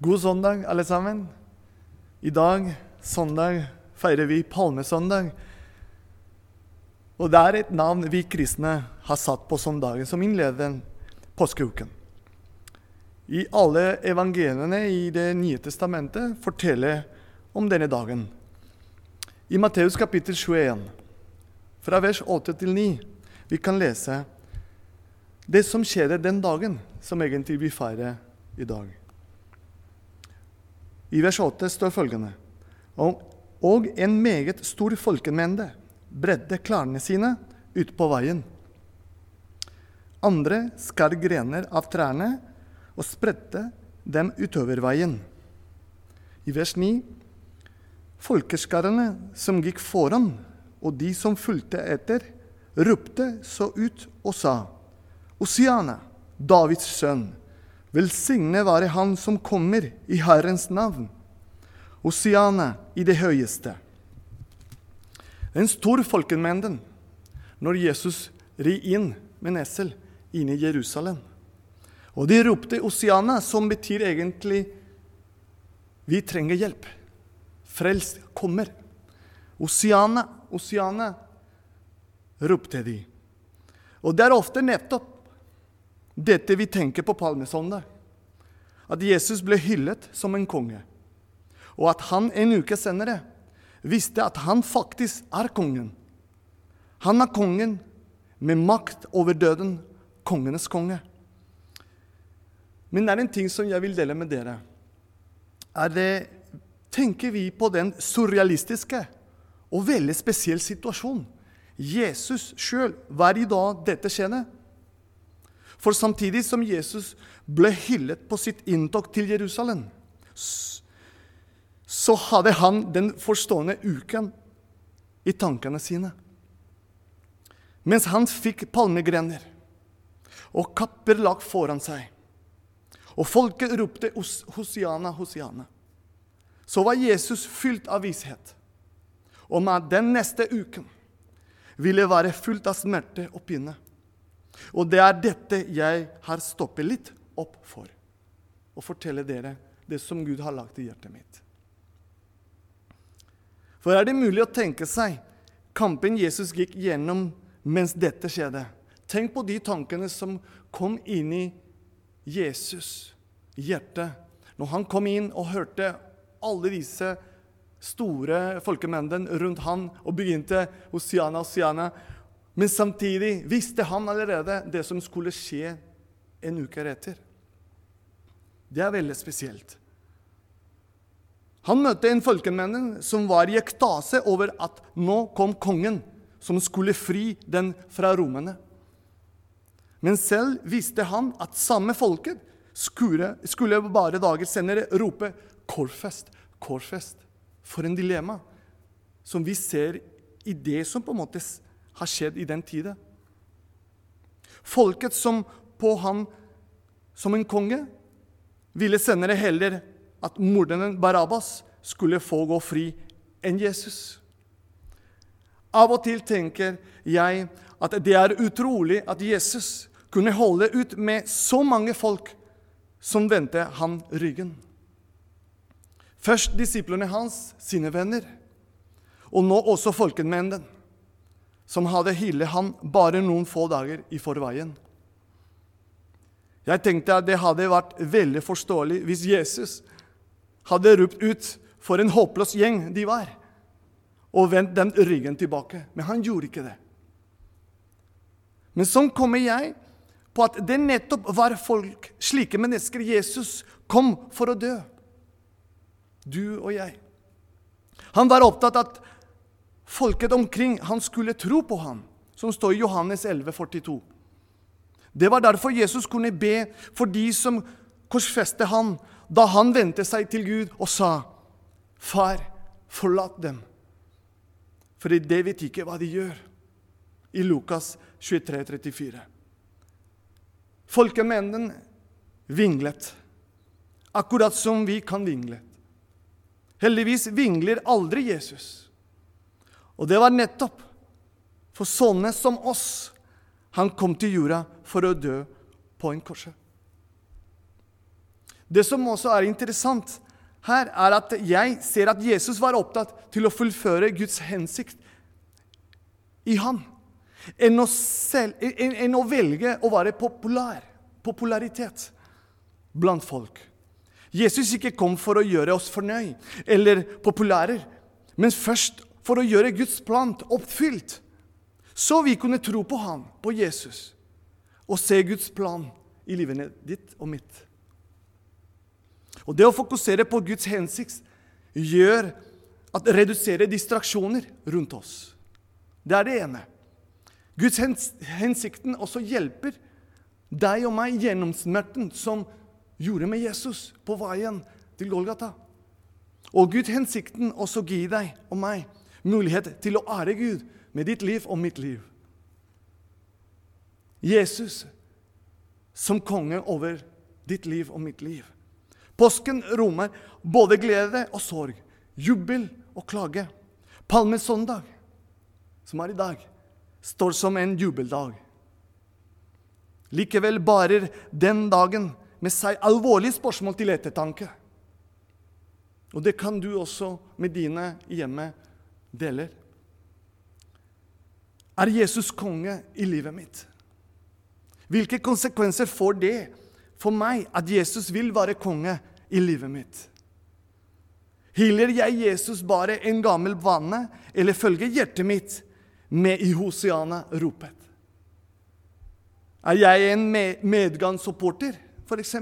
God søndag, alle sammen. I dag, søndag, feirer vi palmesøndag. Og det er et navn vi kristne har satt på søndagen, som innleder påskeuken. I alle evangeliene i Det nye testamentet forteller om denne dagen. I Matteus kapittel 21, fra vers 8 til 9, vi kan lese det som skjedde den dagen, som egentlig vi feirer i dag. I vers 8 står følgende Og en meget stor folkemengde bredde klærne sine ut på veien. Andre skar grener av trærne og spredte dem utover veien. I vers 9 Folkeskarene som gikk foran, og de som fulgte etter, ropte så ut og sa:" Osiana, Davids sønn, Velsigne være Han som kommer i Herrens navn. Osiana i det høyeste. En stor folkemengde når Jesus ri inn med nesel esel inn i Jerusalem. Og de ropte Osiana, som betyr egentlig 'Vi trenger hjelp'. Frelst kommer. Osiana, Osiana, ropte de. Og det er ofte nettopp dette vi tenker på palmesøndag. At Jesus ble hyllet som en konge, og at han en uke senere visste at han faktisk er kongen. Han er kongen med makt over døden, kongenes konge. Men det er en ting som jeg vil dele med dere. Er det, tenker vi på den surrealistiske og veldig spesielle situasjonen Jesus sjøl hver i da dette skjedde? For samtidig som Jesus ble hyllet på sitt inntog til Jerusalem, så hadde han den forstående uken i tankene sine. Mens han fikk palmegrener og kapper lagt foran seg, og folket ropte Hosiana, Hosiana, så var Jesus fylt av vishet om at den neste uken ville være fullt av smerte og pinne. Og det er dette jeg har stoppet litt opp for. Å fortelle dere det som Gud har lagt i hjertet mitt. For er det mulig å tenke seg kampen Jesus gikk gjennom mens dette skjedde? Tenk på de tankene som kom inn i Jesus' hjerte når han kom inn og hørte alle disse store folkemengdene rundt han og begynte Hosiana, Hosiana. Men samtidig visste han allerede det som skulle skje en uke etter. Det er veldig spesielt. Han møtte en folkemenn som var i ektase over at nå kom kongen, som skulle fri den fra romene. Men selv visste han at samme folket skulle, skulle bare dager senere rope 'Korfest, Korfest'. For en dilemma som vi ser i det som på en måte har skjedd i den tida. Folket som på han som en konge ville senere heller at morderen Barabbas skulle få gå fri enn Jesus. Av og til tenker jeg at det er utrolig at Jesus kunne holde ut med så mange folk som vendte han ryggen. Først disiplene hans, sine venner, og nå også folkemengden som hadde hyllet ham bare noen få dager i forveien. Jeg tenkte at det hadde vært veldig forståelig hvis Jesus hadde ropt ut for en håpløs gjeng de var, og vendt den ryggen tilbake. Men han gjorde ikke det. Men sånn kommer jeg på at det nettopp var folk, slike mennesker, Jesus kom for å dø. Du og jeg. Han var opptatt av at folket omkring han skulle tro på ham, som står i Johannes 11, 42. Det var derfor Jesus kunne be for de som korsfeste han, da han vendte seg til Gud og sa, 'Far, forlat dem', for de vet ikke hva de gjør. I Lukas 23, 34. Folkemengden vinglet, akkurat som vi kan vingle. Heldigvis vingler aldri Jesus. Og det var nettopp for sånne som oss han kom til jorda for å dø på en korset. Det som også er interessant her, er at jeg ser at Jesus var opptatt til å fullføre Guds hensikt i han, enn å, selv, enn, enn å velge å være populær. Popularitet blant folk. Jesus ikke kom for å gjøre oss fornøyd eller populære, men først for å gjøre Guds plan oppfylt, så vi kunne tro på ham, på Jesus, og se Guds plan i livet ditt og mitt. Og Det å fokusere på Guds hensikt gjør at reduserer distraksjoner rundt oss. Det er det ene. Guds hensikten også hjelper deg og meg gjennom smerten som gjorde med Jesus på veien til Golgata. Og Guds hensikten også gir deg og meg mulighet til å ære Gud med ditt liv og mitt liv. Jesus som konge over ditt liv og mitt liv. Påsken rommer både glede og sorg, jubel og klage. Palmesøndag, som er i dag, står som en jubeldag. Likevel barer den dagen med seg alvorlige spørsmål til ettertanke. Og det kan du også med dine hjemme dele. Er Jesus konge i livet mitt? Hvilke konsekvenser får det for meg at Jesus vil være konge i livet mitt? Hyller jeg Jesus bare en gammel vane, eller følger hjertet mitt med i Hosiana-ropet? Er jeg en medgangssupporter, f.eks.,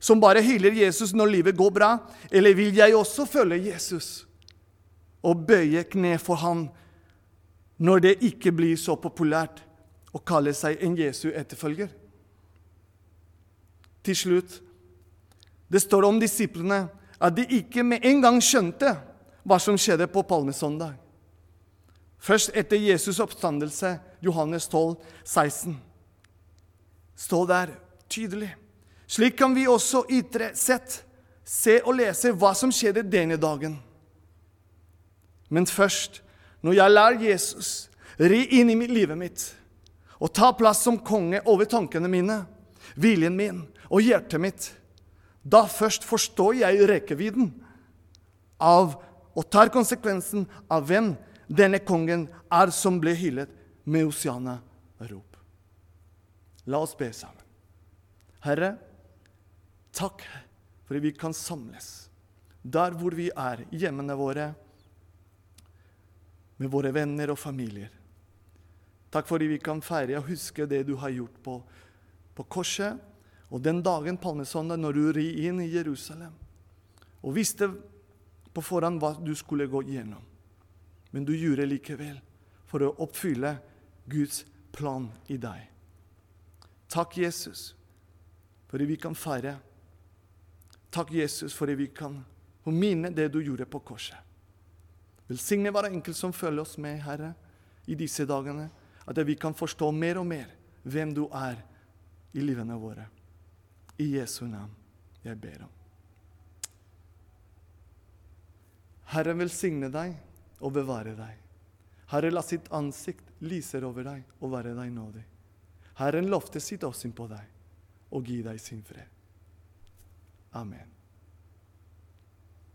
som bare hyller Jesus når livet går bra? Eller vil jeg også følge Jesus og bøye kne for ham når det ikke blir så populært å kalle seg en Jesu etterfølger? Til slutt det står om disiplene at de ikke med en gang skjønte hva som skjedde på palmesøndag. Først etter Jesus' oppstandelse, Johannes 12, 16, Stå der tydelig. Slik kan vi også ytre sett se og lese hva som skjedde denne dagen. Men først, når jeg lar Jesus ri inn i livet mitt og ta plass som konge over tankene mine, viljen min og hjertet mitt, da først forstår jeg rekkevidden av og tar konsekvensen av hvem denne kongen er som ble hyllet med Oceana-rop. La oss be sammen. Herre, Takk for at vi kan samles der hvor vi er, hjemmene våre, med våre venner og familier. Takk for at vi kan feire og huske det du har gjort på, på korset, og den dagen palmesøndag når du ri inn i Jerusalem og visste på forhånd hva du skulle gå gjennom. Men du gjorde likevel for å oppfylle Guds plan i deg. Takk, Jesus, for at vi kan feire Takk, Jesus, for at vi kan minne det du gjorde på korset. Velsigne hver enkelt som følger oss med, Herre, i disse dagene. At vi kan forstå mer og mer hvem du er i livene våre. I Jesu navn jeg ber om. Herren velsigne deg og bevare deg. Herre, la sitt ansikt lyse over deg og være deg nådig. Herren lovte sitt åsyn på deg og gi deg sin fred. Amen.